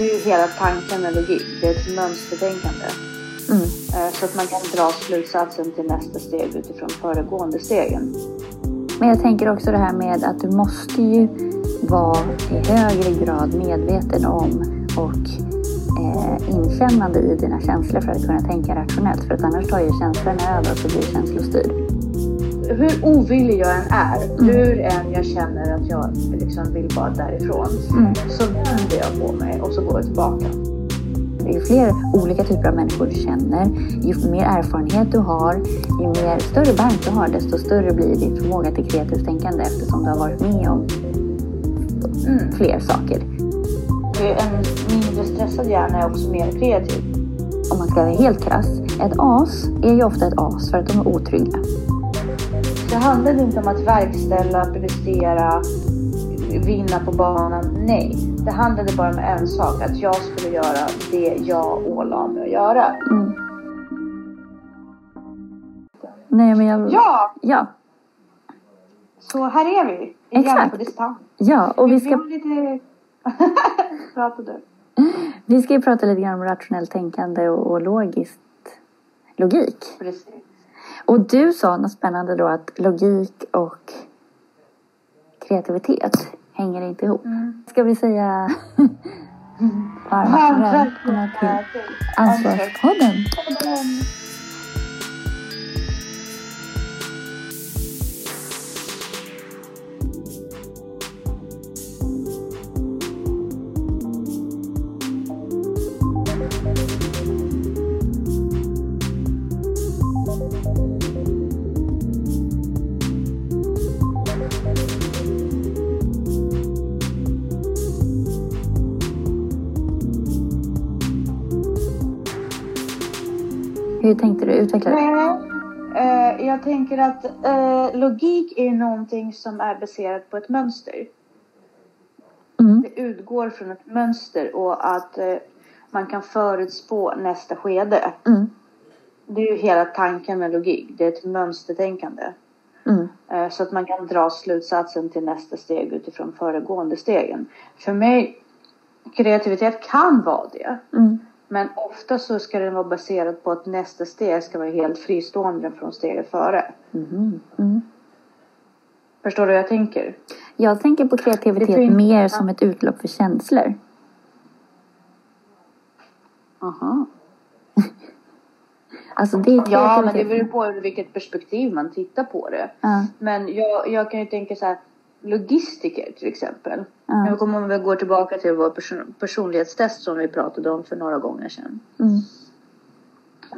det är ju hela tanken med logik. Det är ett mönstertänkande. Mm. Eh, Så att man kan dra slutsatsen till nästa steg utifrån föregående stegen. Men jag tänker också det här med att du måste ju vara i högre grad medveten om och eh, inkännande i dina känslor för att kunna tänka rationellt. För att annars tar ju känslorna över och så blir känslostyrd. Hur ovillig jag än är, hur än jag känner att jag liksom vill bara därifrån, Mm. så vänder jag på mig och så går jag tillbaka. Ju fler olika typer av människor du känner, ju mer erfarenhet du har, ju mer större bank du har, desto större blir din förmåga till kreativt tänkande eftersom du har varit med om Mm. fler saker. En mindre stressad hjärna är också mer kreativ. Om man ska vara helt krass, ett as är ju ofta ett as för att de är otrygga. Det handlade inte om att verkställa, prestera, vinna på banan. Nej, det handlade bara om en sak. Att jag skulle göra det jag ålade mig att göra. Mm. Nej, men jag... Ja, Ja, så här är vi. Igen Exakt. på distans. ja och vi Vi ska, lite... Prata du. vi ska ju prata lite grann om rationellt tänkande och, och logiskt logik. Precis. Och du sa något spännande då att logik och kreativitet hänger inte ihop. Mm. Ska vi säga varmt välkomna till Ansvarspodden. Hur tänkte du utveckla det? Nej, eh, jag tänker att eh, logik är någonting som är baserat på ett mönster. Mm. Det utgår från ett mönster och att eh, man kan förutspå nästa skede. Mm. Det är ju hela tanken med logik. Det är ett mönstertänkande. Mm. Eh, Så att man kan dra slutsatsen till nästa steg utifrån föregående stegen. För mig, kreativitet kan vara det. Mm. Men ofta så ska den vara baserad på att nästa steg ska vara helt fristående från steget före. Mhm. Mm. Förstår du hur jag tänker? Jag tänker på kreativitet finns- mer som ett utlopp för känslor. Aha. Alltså det är Ja, men det beror på vilket perspektiv man tittar på det. Ja. Men jag, jag kan ju tänka så här. Logistiker till exempel. Nu kommer vi gå tillbaka till vår person, personlighetstest som vi pratade om för några gånger sedan. Mm.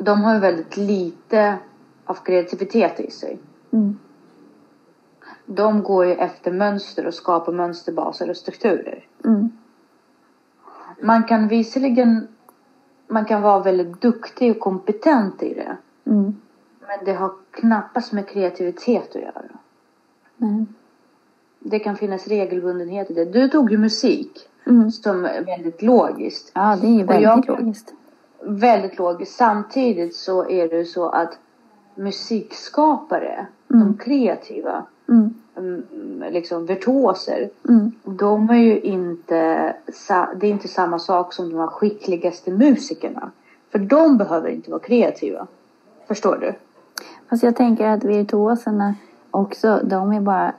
De har ju väldigt lite av kreativitet i sig. Mm. De går ju efter mönster och skapar mönsterbaser och strukturer. Mm. Man kan visserligen man kan vara väldigt duktig och kompetent i det. Mm. Men det har knappast med kreativitet att göra. Nej. Det kan finnas regelbundenhet i det. Du tog ju musik Mm. som är väldigt logiskt. Ja, det är ju Och jag- väldigt logiskt. Väldigt logiskt. Samtidigt så är det ju så att musikskapare, Mm. de kreativa, Mm. mm, liksom virtuoser. Mm. De är ju inte, det är inte samma sak som de här skickligaste musikerna. För de behöver inte vara kreativa. Förstår du? Fast jag tänker att virtuoserna också, de är bara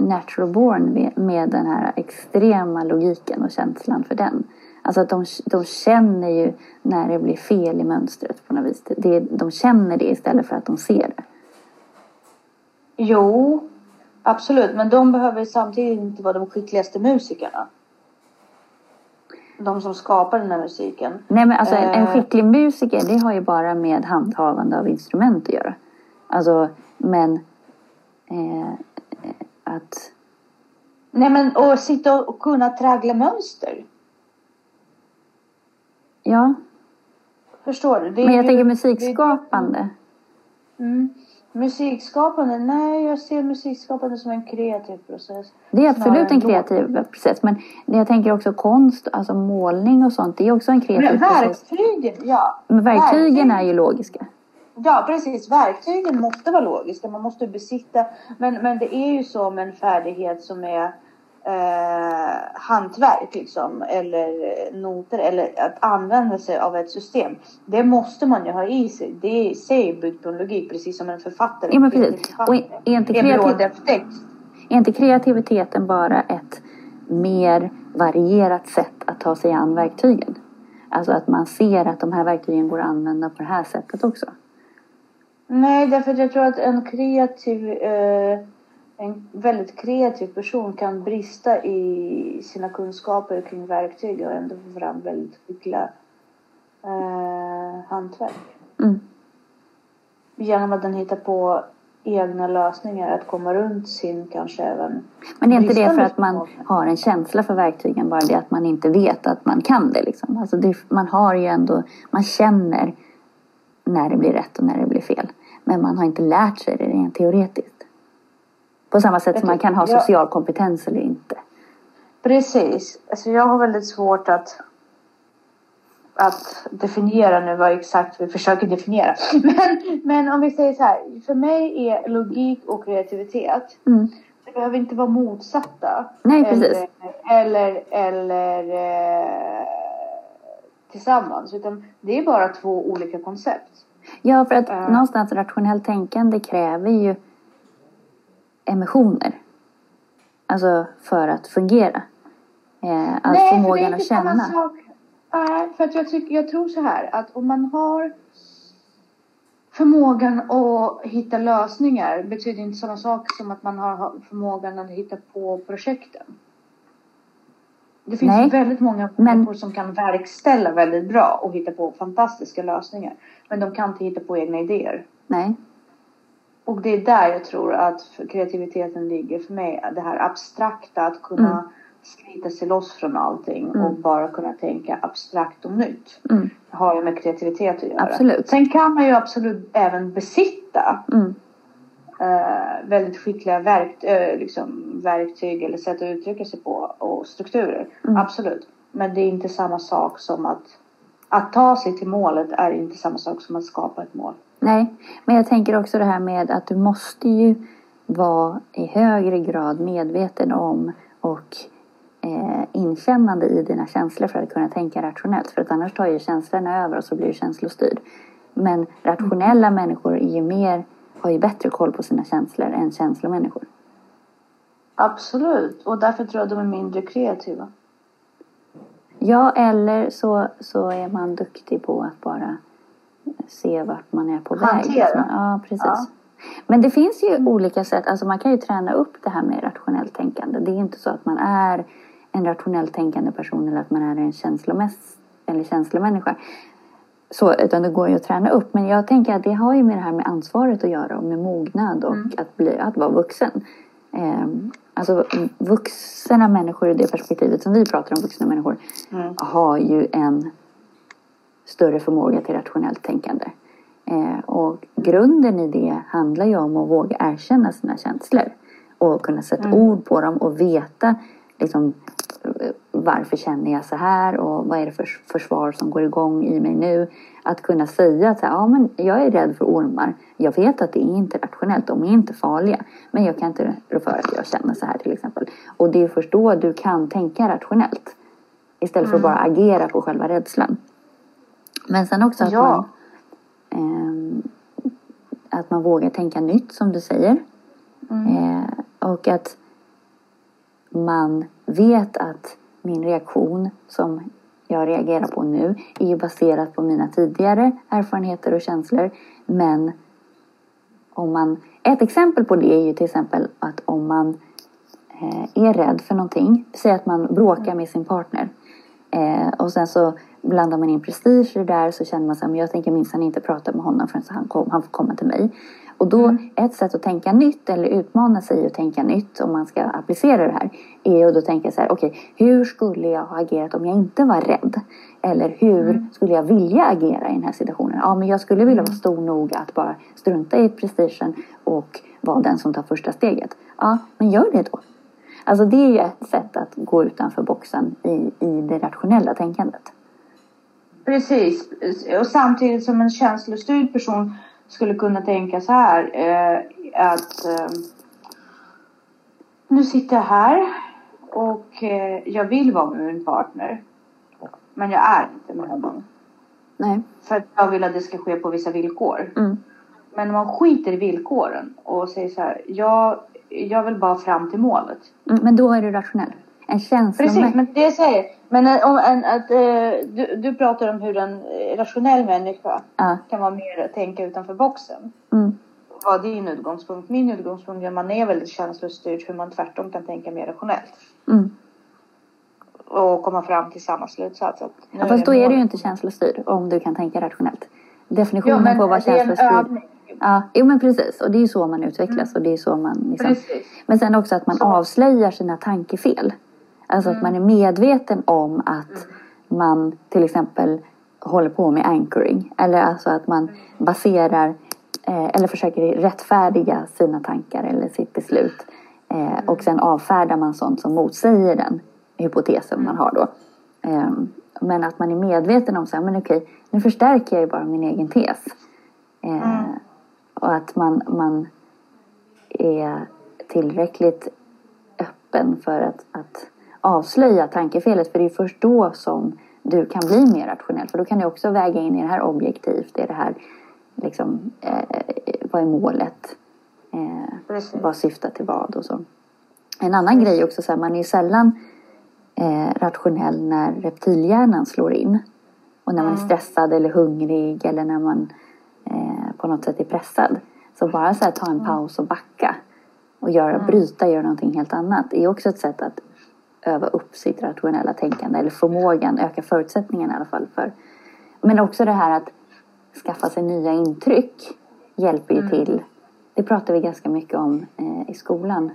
natural born med- den här extrema logiken och känslan för den. Alltså att de, de känner ju när det blir fel i mönstret på något vis. Det, de känner det istället för att de ser det. Jo, absolut. Men de behöver samtidigt inte vara de skickligaste musikerna. De som skapar den här musiken. Nej men alltså en, en Eh. skicklig musiker det har ju bara med handhavande av instrument att göra. Alltså men eh, att Nej men att sitta och kunna traggla mönster. ja, Förstår du? Det är men jag ju- tänker det är- musikskapande. Mm. Musikskapande? Nej, jag ser musikskapande som en kreativ process. Det är absolut en kreativ process. Men jag tänker också konst, alltså målning och sånt. Det är också en Men kreativ process. verktygen, ja. Men verktygen är verktyg- ju logiska. Ja, precis. Verktygen måste vara logiska. Man måste besitta. Men, men det är ju så med en färdighet som är eh, hantverk liksom, eller noter eller att använda sig av ett system. Det måste man ju ha i sig. Det sig byggt på en logik precis som en författare. Ja men precis. Och är inte, kreativ... är inte kreativiteten bara ett mer varierat sätt att ta sig an verktygen? Alltså att man ser att de här verktygen går att använda på det här sättet också. Nej, därför att jag tror att en kreativ eh, en väldigt kreativ person kan brista i sina kunskaper kring verktyg och ändå få fram väldigt skickliga eh, hantverk. Mm. Genom att den hittar på egna lösningar att komma runt sin kanske även Men är inte det för att man har en känsla för verktygen bara det att man inte vet att man kan det liksom? Alltså det, man har ju ändå, man känner när det blir rätt och när det blir fel. Men man har inte lärt sig det rent teoretiskt. På samma sätt som man kan ha social kompetens eller inte. Precis. Alltså jag har väldigt svårt att att definiera nu vad exakt vi försöker definiera. Men, men om vi säger så här. För mig är logik och kreativitet. Mm. Det behöver inte vara motsatta. Nej, precis. Eller, eller, eller eh, tillsammans. Utan det är bara två olika koncept. Ja, för att uh. någonstans rationellt tänkande kräver ju emissioner. Alltså för att fungera. Eh, alltså Nej, förmågan att känna. Nej, sak. Nej, för att jag, tycker, jag tror så här att om man har förmågan att hitta lösningar betyder inte samma sak som att man har förmågan att hitta på projekten. Det finns Nej, väldigt många människor som kan verkställa väldigt bra och hitta på fantastiska lösningar. Men de kan inte hitta på egna idéer. Nej. Och det är där jag tror att kreativiteten ligger för mig. Det här abstrakta, att kunna mm. slita sig loss från allting mm. och bara kunna tänka abstrakt och nytt. Mm. Har ju med kreativitet att göra. Absolut. Sen kan man ju absolut även besitta mm. Uh, väldigt skickliga verkt, uh, liksom, verktyg eller sätt att uttrycka sig på och strukturer. Mm. Absolut. Men det är inte samma sak som att att ta sig till målet är inte samma sak som att skapa ett mål. Nej, men jag tänker också det här med att du måste ju vara i högre grad medveten om och eh, inkännande i dina känslor för att kunna tänka rationellt. För att annars tar ju känslorna över och så blir du känslostyrd. Men rationella mm. människor är ju mer, har ju bättre koll på sina känslor än känslomänniskor. Absolut, och därför tror jag de är mindre kreativa. Ja, eller så, så är man duktig på att bara se vart man är på väg. Hantera. Ja, precis. Ja. Men det finns ju olika sätt. Alltså man kan ju träna upp det här med rationellt tänkande. Det är inte så att man är en rationellt tänkande person eller att man är en känslomäss eller känslomänniska. Så, utan det går ju att träna upp. Men jag tänker att det har ju med det här med ansvaret att göra och med mognad och mm. att, bli, att vara vuxen. Eh, alltså vuxna människor i det perspektivet som vi pratar om, vuxna människor, mm. har ju en större förmåga till rationellt tänkande. Eh, och grunden i det handlar ju om att våga erkänna sina känslor. Och kunna sätta mm. ord på dem och veta liksom, varför känner jag så här och vad är det för försvar som går igång i mig nu. Att kunna säga att ja, men jag är rädd för ormar. Jag vet att det är inte rationellt, de är inte farliga. Men jag kan inte rå för att jag känner så här till exempel. Och det är först då du kan tänka rationellt. Istället för att mm. bara agera på själva rädslan. Men sen också att ja. man eh, att man vågar tänka nytt som du säger. Mm. Eh, och att man vet att min reaktion som jag reagerar på nu är ju baserat på mina tidigare erfarenheter och känslor. Men om man, ett exempel på det är ju till exempel att om man eh, är rädd för någonting, säg att man bråkar med sin partner eh, och sen så blandar man in prestige i det där så känner man att jag tänker minsann inte prata med honom förrän han, kom, han får komma till mig. Och då, mm. ett sätt att tänka nytt eller utmana sig att tänka nytt om man ska applicera det här är att då tänka så här, okej, okay, hur skulle jag ha agerat om jag inte var rädd? Eller hur mm. skulle jag vilja agera i den här situationen? Ja, men jag skulle vilja vara stor nog att bara strunta i prestigen och vara den som tar första steget. Ja, men gör det då. Alltså det är ju ett sätt att gå utanför boxen i, i det rationella tänkandet. Precis, och samtidigt som en känslostyrd person skulle kunna tänka så här eh, att eh, nu sitter jag här Och eh, jag vill vara med min partner. Men jag är inte med honom. Nej. För att jag vill att det ska ske på vissa villkor. Mm. Men man skiter i villkoren och säger så här. Jag, jag vill bara fram till målet. Mm, men då är du rationell. En känslomässig... Precis, men det säger Men eh, om en, att, eh, du, du pratar om hur en eh, rationell människa Ja. kan vara mer att tänka utanför boxen. Mm. Vad är din utgångspunkt? Min utgångspunkt är att man är väldigt känslostyrd hur man tvärtom kan tänka mer rationellt. Mm. Och komma fram till samma slutsats. Att Ja, fast då är målet. du ju inte känslostyrd om du kan tänka rationellt. Definitionen Ja, men på att är en känslostyrd. Ja, jo men precis. Och det är ju så man utvecklas. Och det är så man liksom... Precis. Men sen också att man Så. avslöjar sina tankefel. Alltså att man är medveten om att man till exempel håller på med anchoring. Eller alltså att man baserar eh, eller försöker rättfärdiga sina tankar eller sitt beslut. Eh, och sen avfärdar man sånt som motsäger den hypotesen man har då. Eh, men att man är medveten om så här, men okej, nu förstärker jag ju bara min egen tes. Eh, Och att man, man är tillräckligt öppen för att, att avslöja tankefelet. För det är först då som du kan bli mer rationell. För då kan du också väga in i det här objektivt. Är det här liksom, eh, vad är målet? Eh, vad syftar till vad och så. En annan grej också, så här, man är ju sällan eh, rationell när reptilhjärnan slår in. Och när man är stressad eller hungrig eller när man eh, på något sätt är pressad. Så bara så här, ta en paus och backa och göra, bryta, göra någonting helt annat är också ett sätt att öva upp sitt rationella tänkande eller förmågan, öka förutsättningarna i alla fall för. Men också det här att skaffa sig nya intryck hjälper ju till. Det pratar vi ganska mycket om eh, i skolan.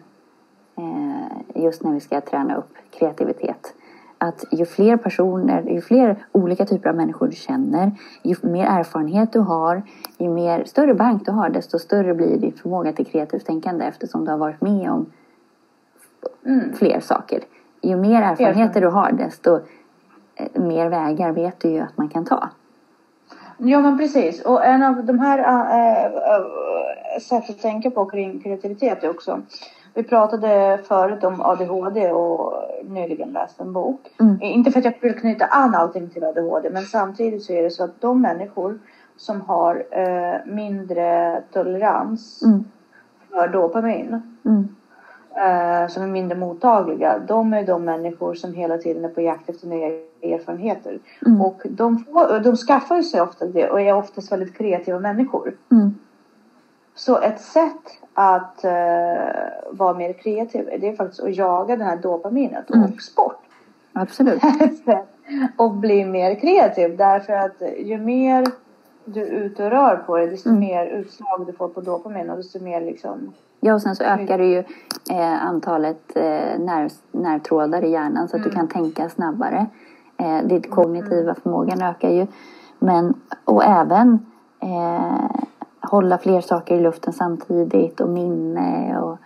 Eh, just när vi ska träna upp kreativitet. Att ju fler personer, ju fler olika typer av människor du känner, ju mer erfarenhet du har, ju mer, större bank du har, desto större blir din förmåga till kreativt tänkande eftersom du har varit med om Mm. fler saker. Ju mer erfarenheter du har, desto eh, mer vägar vet du ju att man kan ta. Ja men precis. Och en av de här äh, äh, sätt att tänka på kring kreativitet är också. Vi pratade förut om ADHD och nyligen läste en bok. Mm. Inte för att jag vill knyta an allting till ADHD men samtidigt så är det så att de människor som har äh, mindre tolerans Mm. för dopamin. Mm. Eh, som är mindre mottagliga. De är de människor som hela tiden är på jakt efter nya erfarenheter. Mm. Och de, får, de skaffar sig ofta det och är oftast väldigt kreativa människor. Mm. Så ett sätt att eh, vara mer kreativ det är faktiskt att jaga den här dopaminet och Mm. sport. Absolut. Och bli mer kreativ därför att ju mer du är ute och rör på dig desto Mm. mer utslag du får på dopamin och desto mer liksom Ja, och sen så ökar det ju eh, antalet eh, nerv, nervtrådar i hjärnan så att du kan tänka snabbare. Eh, ditt kognitiva förmågan ökar ju. Men, och även eh, hålla fler saker i luften samtidigt och minne och,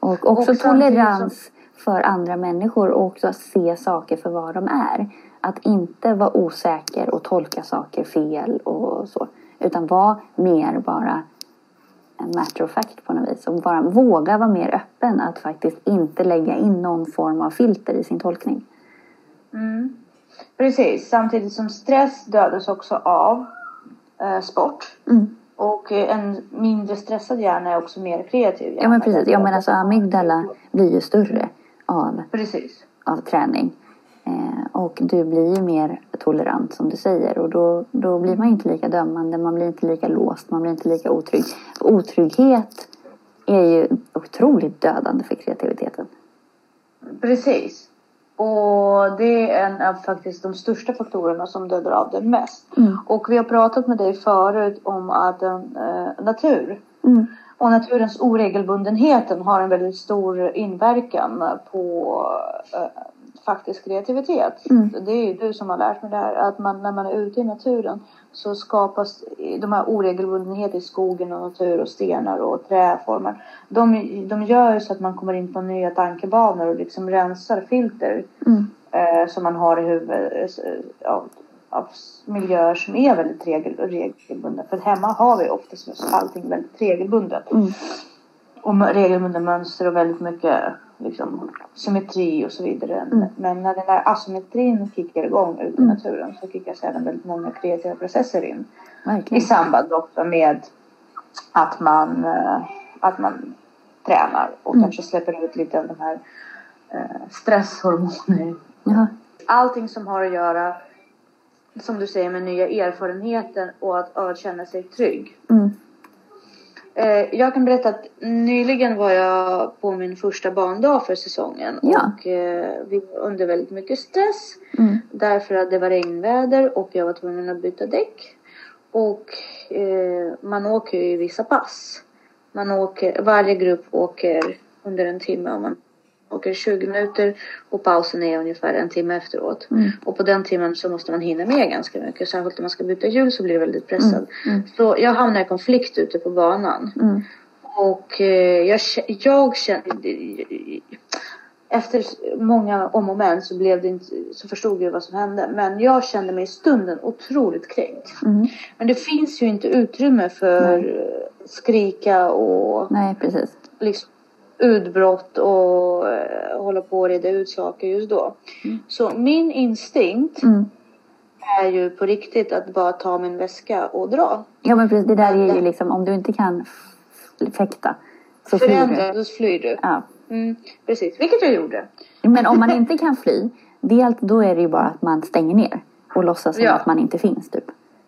och också Och tolerans för andra människor och också se saker för vad de är. Att inte vara osäker och tolka saker fel och så. Utan vara mer bara en matter of fact på något vis. Och bara våga vara mer öppen att faktiskt inte lägga in någon form av filter i sin tolkning. Mm. Precis, samtidigt som stress dödas också av eh, sport. Mm. Och eh, en mindre stressad hjärna är också mer kreativ hjärna. Ja men precis. Ja men alltså amygdala blir ju större av, Precis. av träning. Eh, och du blir ju mer tolerant som du säger. Och då, då blir man inte lika dömande. Man blir inte lika låst. Man blir inte lika otrygg. Otrygghet är ju otroligt dödande för kreativiteten. Precis. Och det är en av faktiskt de största faktorerna som dödar av den mest. Mm. Och vi har pratat med dig förut om att en, eh, natur Mm. och naturens oregelbundenheten har en väldigt stor inverkan på eh, faktisk kreativitet. Mm. Det är ju du som har lärt mig det här. Att man, när man är ute i naturen så skapas de här oregelbundenheter i skogen och natur och stenar och träformer. De, de gör så att man kommer in på nya tankebanor och liksom rensar filter Mm. eh, som man har i huvudet eh, av, av miljöer som är väldigt regel, regelbundna. För hemma har vi oftast allting väldigt regelbundet. Mm. Och regelbundna mönster och väldigt mycket liksom, symmetri och så vidare. Mm. Men när den där asymmetrin kickar igång ute i Mm. naturen så kickas även väldigt många kreativa processer in. I Verkligen. samband också med att man, eh, att man tränar och Mm. kanske släpper ut lite av de här eh, stresshormoner. Ja. Allting som har att göra, som du säger, med nya erfarenheter och att, och att känna sig trygg. Mm. Eh, jag kan berätta att nyligen var jag på min första bandag för säsongen. Ja. Och eh, vi var under väldigt mycket stress. Mm. Därför att det var regnväder och jag var tvungen att byta däck. Och eh, man åker ju i vissa pass. Man åker, varje grupp åker under en timme. Och man åker 20 minuter och pausen är ungefär en timme efteråt. Mm. Och på den timmen så måste man hinna med ganska mycket. Särskilt om man ska byta hjul så blir det väldigt pressad. Mm. Så jag hamnade i konflikt ute på banan. Mm. Och eh, jag, jag kände... Efter många om och men så, blev det inte, så förstod jag vad som hände. Men jag kände mig i stunden otroligt kränkt. Mm. Men det finns ju inte utrymme för eh, skrika och Nej, precis. liksom utbrott och eh, hålla på och reda ut saker just då. Mm. Så min instinkt Mm. är ju på riktigt att bara ta min väska och dra. Ja, men precis. Det där är ju liksom om du inte kan fäkta så flyr Förändra, du. då flyr du. Ja. Mm, precis, vilket jag gjorde. Men om man inte kan fly, dels då är det ju bara att man stänger ner och låtsas som Ja. att man inte finns typ.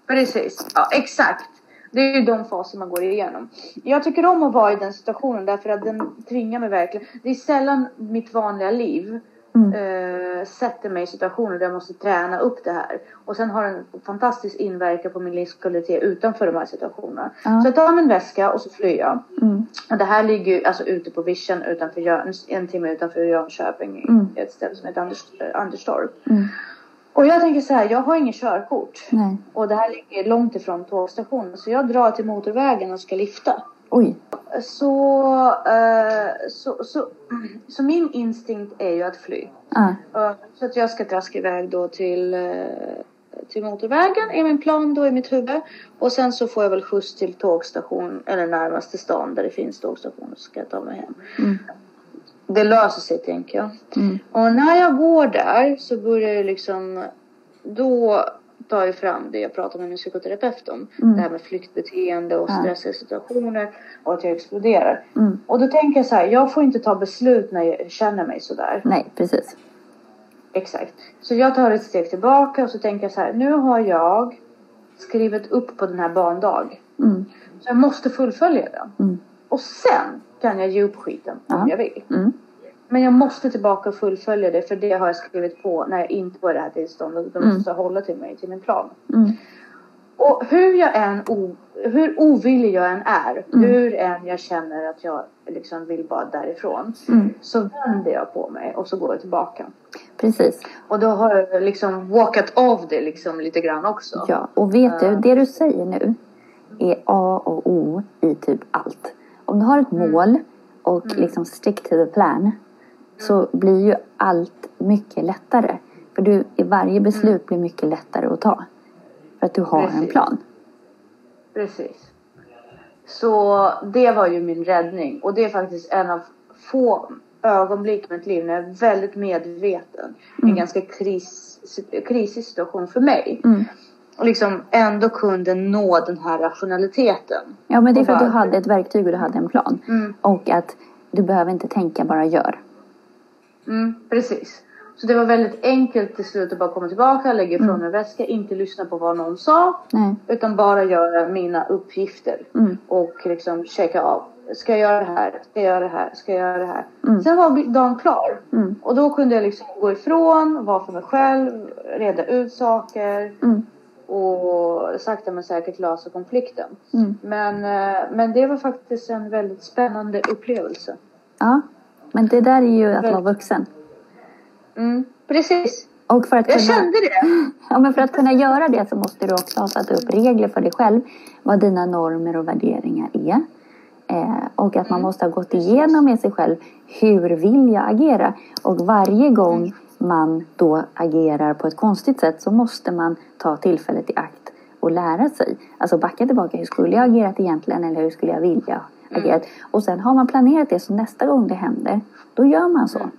Precis, ja exakt. Det är ju de faser man går igenom. Jag tycker om att vara i den situationen därför att den tvingar mig verkligen. Det är sällan mitt vanliga liv Mm. eh, sätter mig i situationer där jag måste träna upp det här. Och sen har den fantastisk inverkan på min livskvalitet utanför de här situationerna. Ja. Så jag tar min väska och så flyr jag. Mm. Och det här ligger ju alltså ute på vischan utanför Jön, en timme utanför Jönköping. Mm. Ett ställe som heter Anders, eh, Anderstorp. Mm. Och jag tänker så här, jag har ingen körkort. Nej. Och det här ligger långt ifrån tågstationen. Så jag drar till motorvägen och ska lifta. Oj. Så, eh, så, så, så min instinkt är ju att fly. Ja. Eh, så att jag ska traska iväg då till, eh, till motorvägen är min plan då i mitt huvud. Och sen så får jag väl skjuts till tågstation eller närmaste stan där det finns tågstation. Så ska jag ta mig hem. Mm. Det löser sig tänker jag. Mm. Och när jag går där så börjar jag liksom då tar jag fram det jag pratade med min psykoterapeut om. Mm. Det här med flyktbeteende och stressiga situationer och att jag exploderar. Mm. Och då tänker jag så här, jag får inte ta beslut när jag känner mig sådär. Nej, precis. Exakt. Så jag tar ett steg tillbaka och så tänker jag så här, nu har jag skrivit upp på den här bandag. Mm. Så jag måste fullfölja den. Mm. Och sen kan jag ge upp skiten om Ja. jag vill. Mm. Men jag måste tillbaka och fullfölja det för det har jag skrivit på när jag inte var i det här tillståndet. Då Mm. måste jag hålla till mig, till min plan. Mm. Och hur jag än, o, hur ovillig jag än är, Mm. hur än jag känner att jag liksom vill bara därifrån. Mm. Så vänder jag på mig och så går jag tillbaka. Precis. Och då har jag liksom walkat av det liksom lite grann också. Ja, och vet du, det du säger nu är A och O i typ allt. Om du har ett mål och liksom stick to the plan så blir ju allt mycket lättare. För du, i varje beslut blir mycket lättare att ta. För att du har en Precis. plan. Precis. Så det var ju min räddning. Och det är faktiskt en av få ögonblick i mitt liv när jag är väldigt medveten. i En ganska kris, krisig situation för mig. Mm. Och liksom ändå kunde nå den här rationaliteten. Ja, men det är för att du hade ett verktyg och du hade en plan. Mm. Och att du behöver inte tänka, bara gör. Mm, precis. Så det var väldigt enkelt till slut att bara komma tillbaka, lägga ifrån Mm. mig väska, inte lyssna på vad någon sa. Nej. Utan bara göra mina uppgifter. Mm. Och liksom checka av. Ska jag göra det här? Ska jag göra det här? Ska jag göra det här? Mm. Sen var dagen klar. Mm. Och då kunde jag liksom gå ifrån, vara för mig själv, reda ut saker. Mm. Och sakta men säkert lösa konflikten. Mm. Men, eh, men det var faktiskt en väldigt spännande upplevelse. Ja, men det där är ju att vara vuxen. Mm, precis. Och för att Jag kunna... kände det. Ja, men för att kunna göra det så måste du också ha satt upp regler för dig själv. Vad dina normer och värderingar är. Eh, och att man måste ha gått igenom med sig själv. Hur vill jag agera? Och varje gång man då agerar på ett konstigt sätt så måste man ta tillfället i akt och lära sig. Alltså backa tillbaka. Hur skulle jag agerat egentligen? Eller hur skulle jag vilja agerat. Och sen har man planerat det så nästa gång det händer, då gör man så. Mm.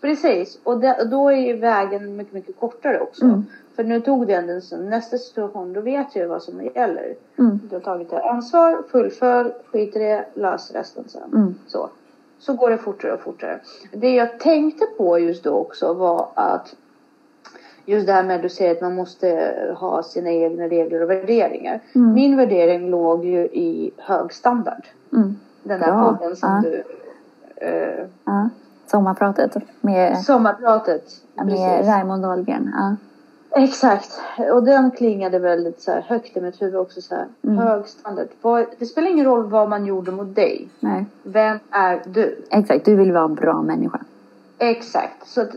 Precis, och det, då är ju vägen mycket, mycket kortare också. Mm. För nu tog det ändå en stund. Nästa situation, då vet jag ju vad som gäller. Mm. Du har tagit det ansvar, fullfölj, skit i det, lös resten sen. Mm. Så. Så går det fortare och fortare. Det jag tänkte på just då också var att just det här med att du säger att man måste ha sina egna regler och värderingar. Mm. Min värdering låg ju i hög standard. Mm. Den där Bra. podden som Ja. du... Eh, Ja. Sommarpratet med, sommarpratet. med precis. Dahlgren. Ja. Exakt. Och den klingade väldigt så här högt i mitt huvud också. Så här, Mm. Hög standard. Det spelar ingen roll vad man gjorde mot dig. Nej. Vem är du? Exakt, du vill vara en bra människa. Exakt. Så att,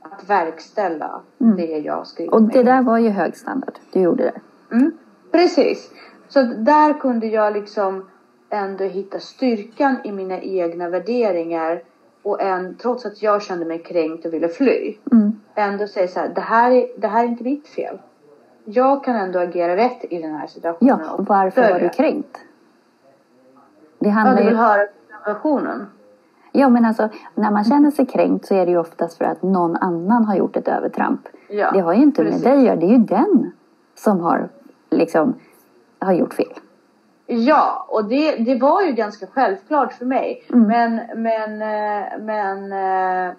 att verkställa Mm. det jag skriver. Och med. det där var ju hög standard. Du gjorde det. Mm, precis. Så att där kunde jag liksom ändå hitta styrkan i mina egna värderingar. Och en, trots att jag kände mig kränkt och ville fly. Mm. Ändå säga så här, det här, är, det här är inte mitt fel. Jag kan ändå agera rätt i den här situationen. Ja, varför var du kränkt? Det Ja, handlar du vill ju... höra situationen. Ja, men alltså när man känner sig kränkt så är det ju oftast för att någon annan har gjort ett övertramp. Ja, det har ju inte precis. med dig att göra. Det är ju den som har liksom har gjort fel. Ja, och det, det var ju ganska självklart för mig. Mm. Men, men, eh, men, eh,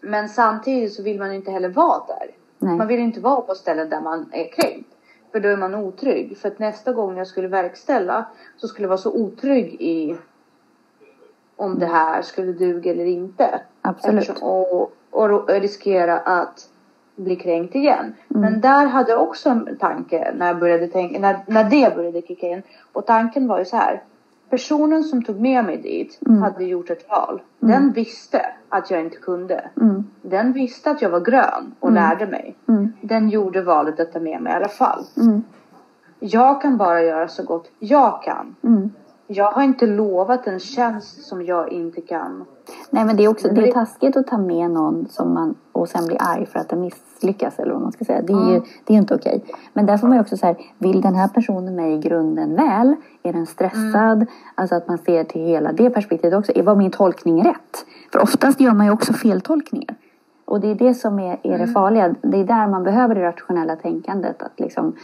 men samtidigt så vill man ju inte heller vara där. Nej. Man vill inte vara på ställen där man är kränkt. För då är man otrygg. För att nästa gång jag skulle verkställa så skulle jag vara så otrygg i om det här skulle duga eller inte. Absolut. Eftersom, och, och riskera att bli kränkt igen. Mm. Men där hade jag också en tanke när, jag började tänka, när, när det började kicka in. Och tanken var ju så här. Personen som tog med mig dit Mm. hade gjort ett val. Den visste att jag inte kunde. Mm. Den visste att jag var grön och lärde mig. Mm. Den gjorde valet att ta med mig i alla fall. Mm. Jag kan bara göra så gott jag kan. Mm. Jag har inte lovat en tjänst som jag inte kan. Nej men det är också det är taskigt att ta med någon som man och sen bli arg för att den misslyckas eller vad man ska säga. Det är ju Mm. det är ju inte okej. Men där får man ju också så här, vill den här personen mig i grunden väl? Är den stressad? Mm. Alltså att man ser till hela det perspektivet också. Är- Var min tolkning rätt? För oftast gör man ju också feltolkningar. Och det är det som är, är Mm. det farliga. Det är där man behöver det rationella tänkandet. Att liksom,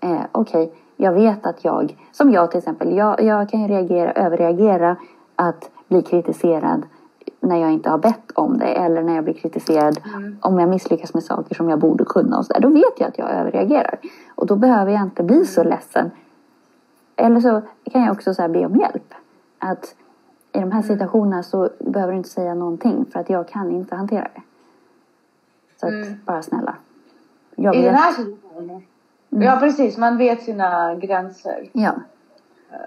eh, okej, jag vet att jag, som jag till exempel, jag, jag kan ju reagera, överreagera att bli kritiserad när jag inte har bett om det eller när jag blir kritiserad om jag misslyckas med saker som jag borde kunna och så där. Då vet jag att jag överreagerar. Och då behöver jag inte bli så ledsen. Eller så kan jag också så här be om hjälp. Att i de här situationerna så behöver du inte säga någonting för att jag kan inte hantera det. Så att Mm. bara snälla. Jag I den vet. här situationen. Ja precis, man vet sina gränser. Ja.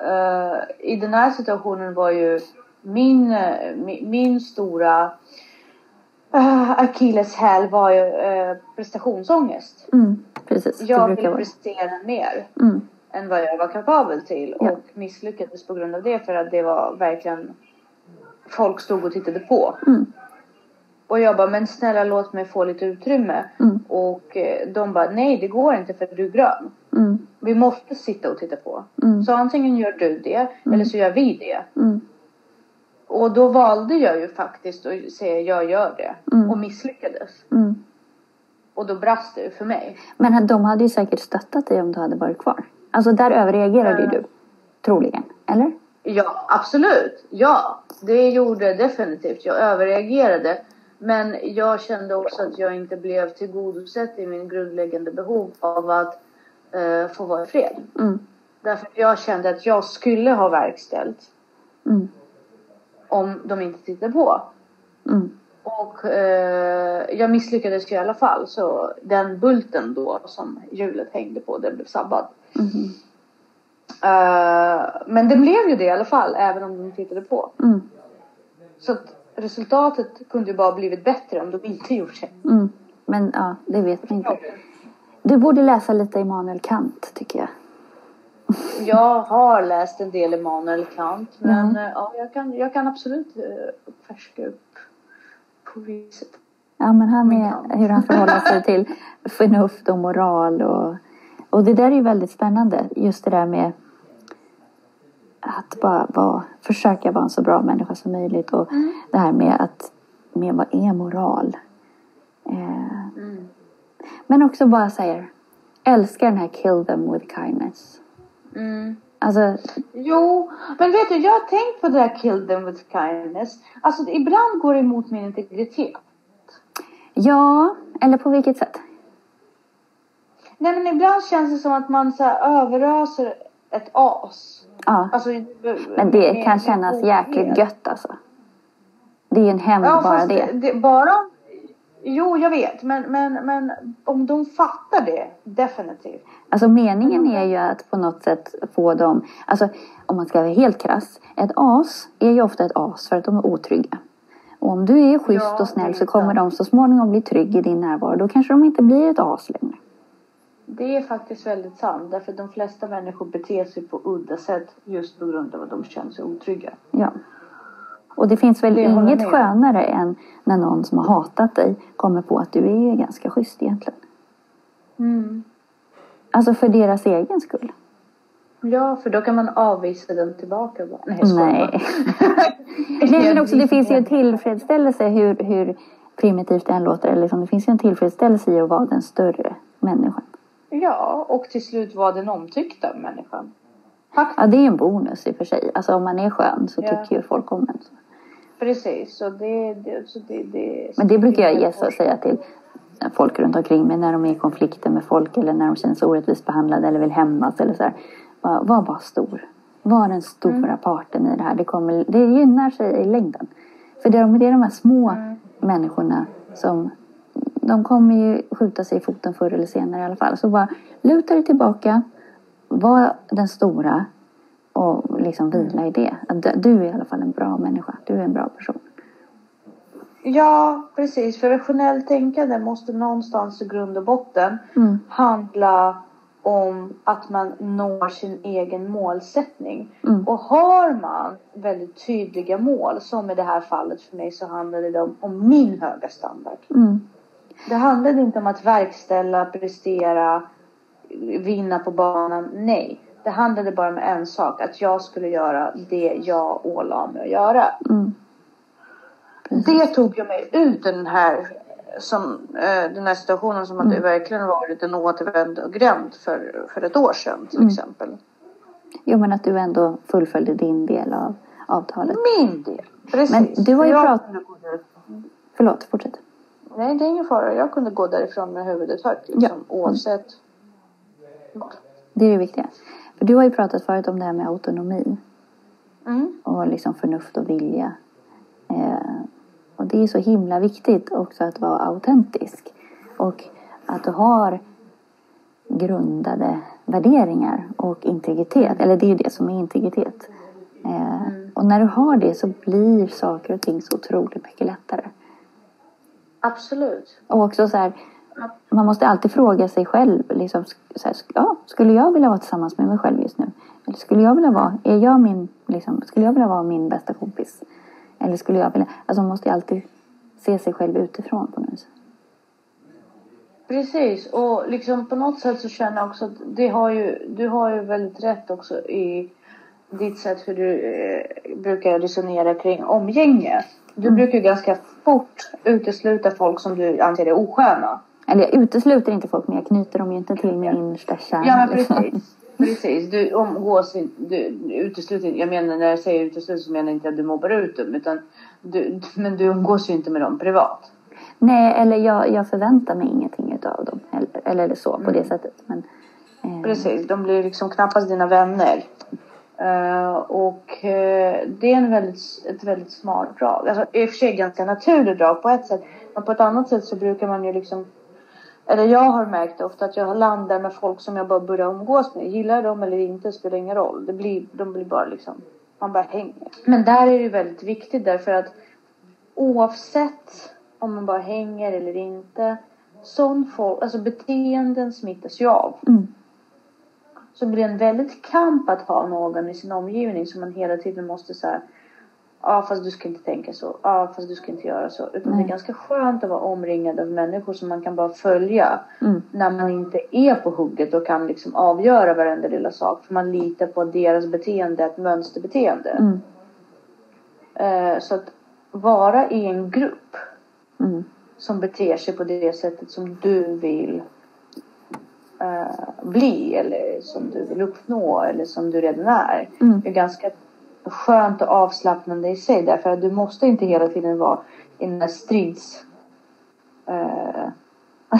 Eh, I den här situationen var ju min, eh, min, min stora uh, akilleshäl var ju uh, prestationsångest. Mm, precis. Jag ville vara. prestera mer Mm, än vad jag var kapabel till Ja. och misslyckades på grund av det för att det var verkligen folk stod och tittade på. mm, Och jag bara, men snälla låt mig få lite utrymme. Mm. Och eh, de bara, nej det går inte för att du är grön. mm, Vi måste sitta och titta på. Mm. Så antingen gör du det eller så gör vi det. mm, Och då valde jag ju faktiskt att säga jag gör det. Mm. Och misslyckades. mm. Och då brast det för mig. Men de hade ju säkert stöttat dig om du hade varit kvar. Alltså där överreagerade ju Ja. du. Troligen. Eller? Ja, absolut. Ja, det gjorde definitivt. Jag överreagerade. Men jag kände också att jag inte blev tillgodosett i min grundläggande behov av att eh, få vara i fred. Mm, Därför jag kände att jag skulle ha verkställt mm, om de inte tittade på. mm, Och eh, jag misslyckades ju i alla fall. Så den bulten då som hjulet hängde på, den blev sabbad. Eh, men det blev ju det i alla fall, även om de tittade på. mm, Så att resultatet kunde ju bara blivit bättre om de inte gjort det. mm. Men ja, det vet man inte. Du borde läsa lite Immanuel Kant tycker jag. Jag har läst en del Immanuel Kant, men Mm. eh, ja, jag, kan, jag kan absolut uh, färska upp på viset. Ja men han är, Kant. hur han förhåller sig till förnuft och moral och, och det där är ju väldigt spännande. Just det där med att bara vara, försöka vara en så bra människa som möjligt och Mm. det här med att med vad är moral? Eh, Mm. men också bara säger älskar den här kill them with kindness. Mm. Alltså, Jo, men vet du, jag har tänkt på det där kill them with kindness. Alltså ibland går det emot min integritet. ja, eller på vilket sätt? Nej men ibland känns det som att man så överöser ett as. Ja, Alltså, men det kan kännas jäkligt gött alltså. Det är ju en hämnd Ja, bara det. det. Bara om... Jo, jag vet. Men, men, men om de fattar det, definitivt. Alltså meningen är ju att på något sätt få dem, alltså om man ska vara helt krass, ett as är ju ofta ett as för att de är otrygga. Och om du är schysst Ja, och snäll så kommer de så småningom bli trygg i din närvaro. Då kanske de inte blir ett as längre. Det är faktiskt väldigt sant. Därför de flesta människor beter sig på udda sätt just på grund av att de känner sig otrygga. Ja. Och det finns väl Det inget skönare än när någon som har hatat dig kommer på att du är ju ganska schysst egentligen. Mm. Alltså för deras egen skull. Ja, för då kan man avvisa dem tillbaka. bara, Nej, Nej. Nej men också det finns ju en tillfredsställelse hur, hur primitivt det än låter. Eller liksom, det finns ju en tillfredsställelse i att vara den större människan. Ja, och till slut var den omtyckta människan. Faktiskt. Ja det är en bonus i och för sig. Alltså om man är skön så Ja. tycker ju folk om en. Precis, så det... det, så det, det Men det brukar jag gissa och säga till folk runt omkring mig när de är i konflikter med folk eller när de känner sig orättvist behandlade eller vill hämnas eller så här. Bara, var bara stor. Var den stora Mm. parten i det här. Det, kommer, det gynnar sig i längden. För det är, de- det är de här små Mm. människorna som de kommer ju skjuta sig i foten förr eller senare i alla fall. Så bara luta dig tillbaka. Var den stora och liksom vila i det. Att du- är i alla fall en bra människa. Du är en bra person. Ja, precis. För rationellt tänkande måste någonstans i grund och botten Mm. handla om att man når sin egen målsättning. Mm. Och har man väldigt tydliga mål, som i det här fallet för mig så handlade det om, om min höga standard. Mm. Det handlade inte om att verkställa, prestera, vinna på banan. Nej. Det handlade bara om en sak, att jag skulle göra det jag ålade mig att göra. Mm. Det tog jag mig ut den här, som, eh, den här situationen som Mm. hade verkligen varit en återvändgränd för, för ett år sedan till Mm. exempel. Jo men att du ändå fullföljde din del av avtalet. Min del. Precis. Men du har ju För jag prat- kunde gå därifrån. Förlåt, fortsätt. Nej, det är ingen fara. Jag kunde gå därifrån med huvudet högt. Liksom, Oavsett. Det är det viktiga. För du har ju pratat förut om det här med autonomi. Mm. Och liksom förnuft och vilja. Eh, och det är så himla viktigt också att vara autentisk. Och att du har grundade värderingar och integritet. Eller det är ju det som är integritet. Eh, Och när du har det så blir saker och ting så otroligt mycket lättare. Absolut. Och också så här, man måste alltid fråga sig själv. Liksom, så här, ja, skulle jag vilja vara tillsammans med mig själv just nu? Eller skulle jag vilja vara, är jag min, liksom, skulle jag vilja vara min bästa kompis? Eller skulle jag vilja, alltså man måste ju alltid se sig själv utifrån på något vis. Precis. Och liksom på något sätt så känner jag också att det har ju, du har ju väldigt rätt också i ditt sätt hur du eh, brukar resonera kring omgänge. Du brukar ju ganska fort utesluta folk som du anser är osköna. Eller jag utesluter inte folk men jag knyter dem ju inte till min innersta kärna. Ja men liksom. precis. Precis. Du umgås inte, du utesluter jag menar när jag säger utesluter så menar jag inte att du mobbar ut dem utan du, men du umgås ju inte med dem privat. Nej, eller jag, jag förväntar mig ingenting utav dem. Eller, eller så på det sättet. Men, eh, Precis, de blir liksom knappast dina vänner. Eh, och eh, det är en väldigt, ett väldigt smart drag. Alltså i och för sig ganska naturligt drag på ett sätt. Men på ett annat sätt så brukar man ju liksom eller jag har märkt ofta att jag landar med folk som jag bara börjar umgås med. Gillar jag dem eller inte spelar ingen roll. Det blir, de blir bara liksom, man bara hänger. Men där är det väldigt viktigt därför att oavsett om man bara hänger eller inte. Sån folk, alltså beteenden smittas ju av. Mm. Så blir det en väldigt kamp att ha någon i sin omgivning som man hela tiden måste så här, Ja fast du ska inte tänka så. Ja fast du ska inte göra så. Utan Nej. det är ganska skönt att vara omringad av människor som man kan bara följa. Mm. När man inte är på hugget och kan liksom avgöra varenda lilla sak. För man litar på deras beteende ett mönsterbeteende. Mm. Eh, så att vara i en grupp Mm. som beter sig på det sättet som du vill eh, bli eller som du vill uppnå eller som du redan är. Mm. är ganska skönt och avslappnande i sig därför att du måste inte hela tiden vara i den här strids eh,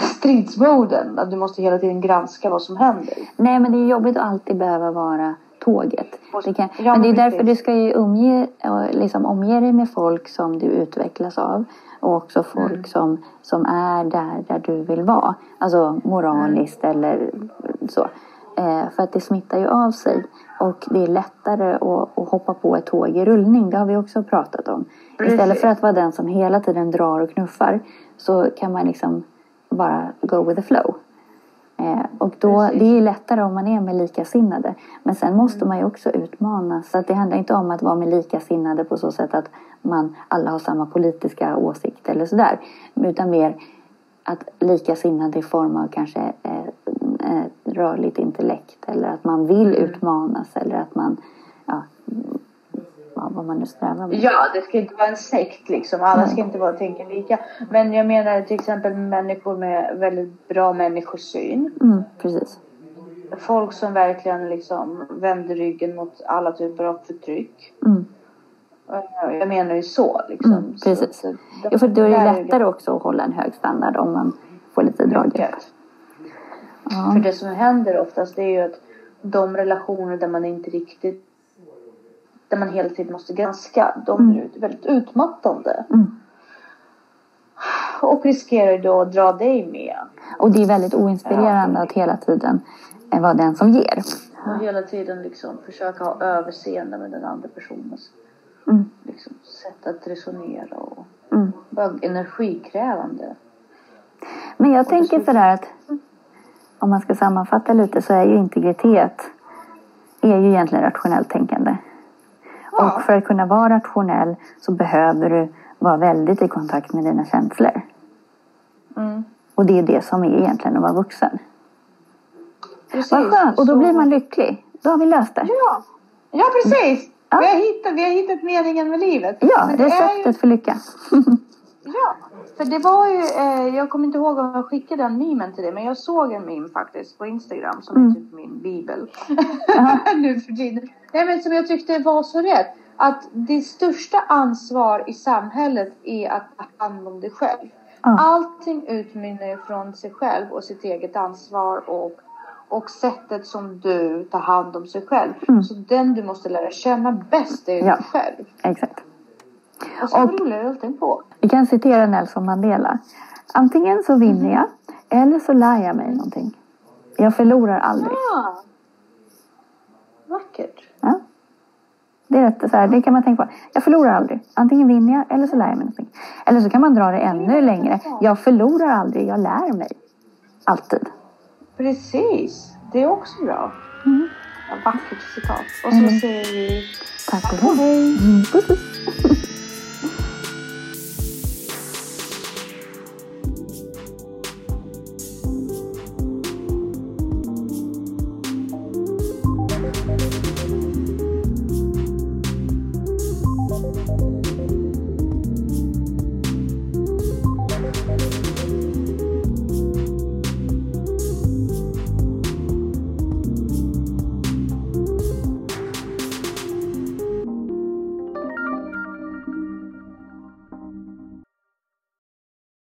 stridsmoden. Att du måste hela tiden granska vad som händer. Nej, men det är jobbigt att alltid behöva vara tåget. Det kan, men det är därför du ska ju umge, liksom omge dig med folk som du utvecklas av. Och också folk Mm. som, som är där, där du vill vara. Alltså moraliskt Mm. eller så. Eh, för att det smittar ju av sig. Och det är lättare att, att hoppa på ett tåg i rullning. Det har vi också pratat om. Istället Precis. för att vara den som hela tiden drar och knuffar. Så kan man liksom bara go with the flow. Eh, och då, Precis. det är lättare om man är med likasinnade. Men sen måste man ju också utmanas. Så att det handlar inte om att vara med likasinnade på så sätt att man alla har samma politiska åsikt eller sådär. Utan mer att likasinnade i form av kanske eh, eh, rörligt intellekt. Eller att man vill utmanas. Eller att man, mm, ja vad man nu strävar med. Ja, det ska inte vara en sekt liksom. Alla ska inte vara tänka lika. Men jag menar till exempel människor med väldigt bra människosyn. Mm, precis. Folk som verkligen liksom vänder ryggen mot alla typer av förtryck. Mm. Eh, Jag menar ju så liksom. Mm, precis. Så, så, Ja, för då är det lättare också att hålla en hög standard om man får lite draghjälp. Ja. För det som händer oftast det är ju att de relationer där man inte riktigt där man hela tiden måste granska, de blir väldigt utmattande. Mm. Och riskerar då att dra dig med. Och det är väldigt oinspirerande att hela tiden eh, vara den som ger. Och hela tiden liksom försöka ha överseende med den andra personens Mm. liksom, sätt att resonera och Mm. bara energikrävande. Men jag tänker sådär att om man ska sammanfatta lite så är ju integritet är ju egentligen rationellt tänkande. Ja. Och för att kunna vara rationell så behöver du vara väldigt i kontakt med dina känslor. Mm. Och det är det som är egentligen att vara vuxen. Precis. Vad skönt! Och då blir man lycklig. Då har vi löst det. Ja, ja precis. Ja. Vi, har hittat, vi har hittat meningen med livet. Ja, det är ju- receptet för lycka. Ja, för det var ju, eh, jag kommer inte ihåg om jag skickade den memen till dig, men jag såg en meme faktiskt på Instagram som Mm. är typ min bibel. nu för tiden. Nej men som jag tyckte var så rätt. Att det största ansvar i samhället är att ta hand om dig själv. Ja. Allting utmynnar från sig själv och sitt eget ansvar och, och sättet som du tar hand om sig själv. Mm. Så den du måste lära känna bäst är Ja. dig själv. Exakt. Och så rullar allting på. Vi kan citera Nelson Mandela. Antingen så vinner jag eller så lär jag mig någonting. Jag förlorar aldrig. Ah. Vackert. Ja. Det är rätt, så här, det kan man tänka på. Jag förlorar aldrig. Antingen vinner jag eller så lär jag mig någonting. Eller så kan man dra det ännu längre. Jag förlorar aldrig, jag lär mig. Alltid. Precis. Det är också bra. Mm. Vackert citat. Och så Mm. säger vi Tack och hej. Mm.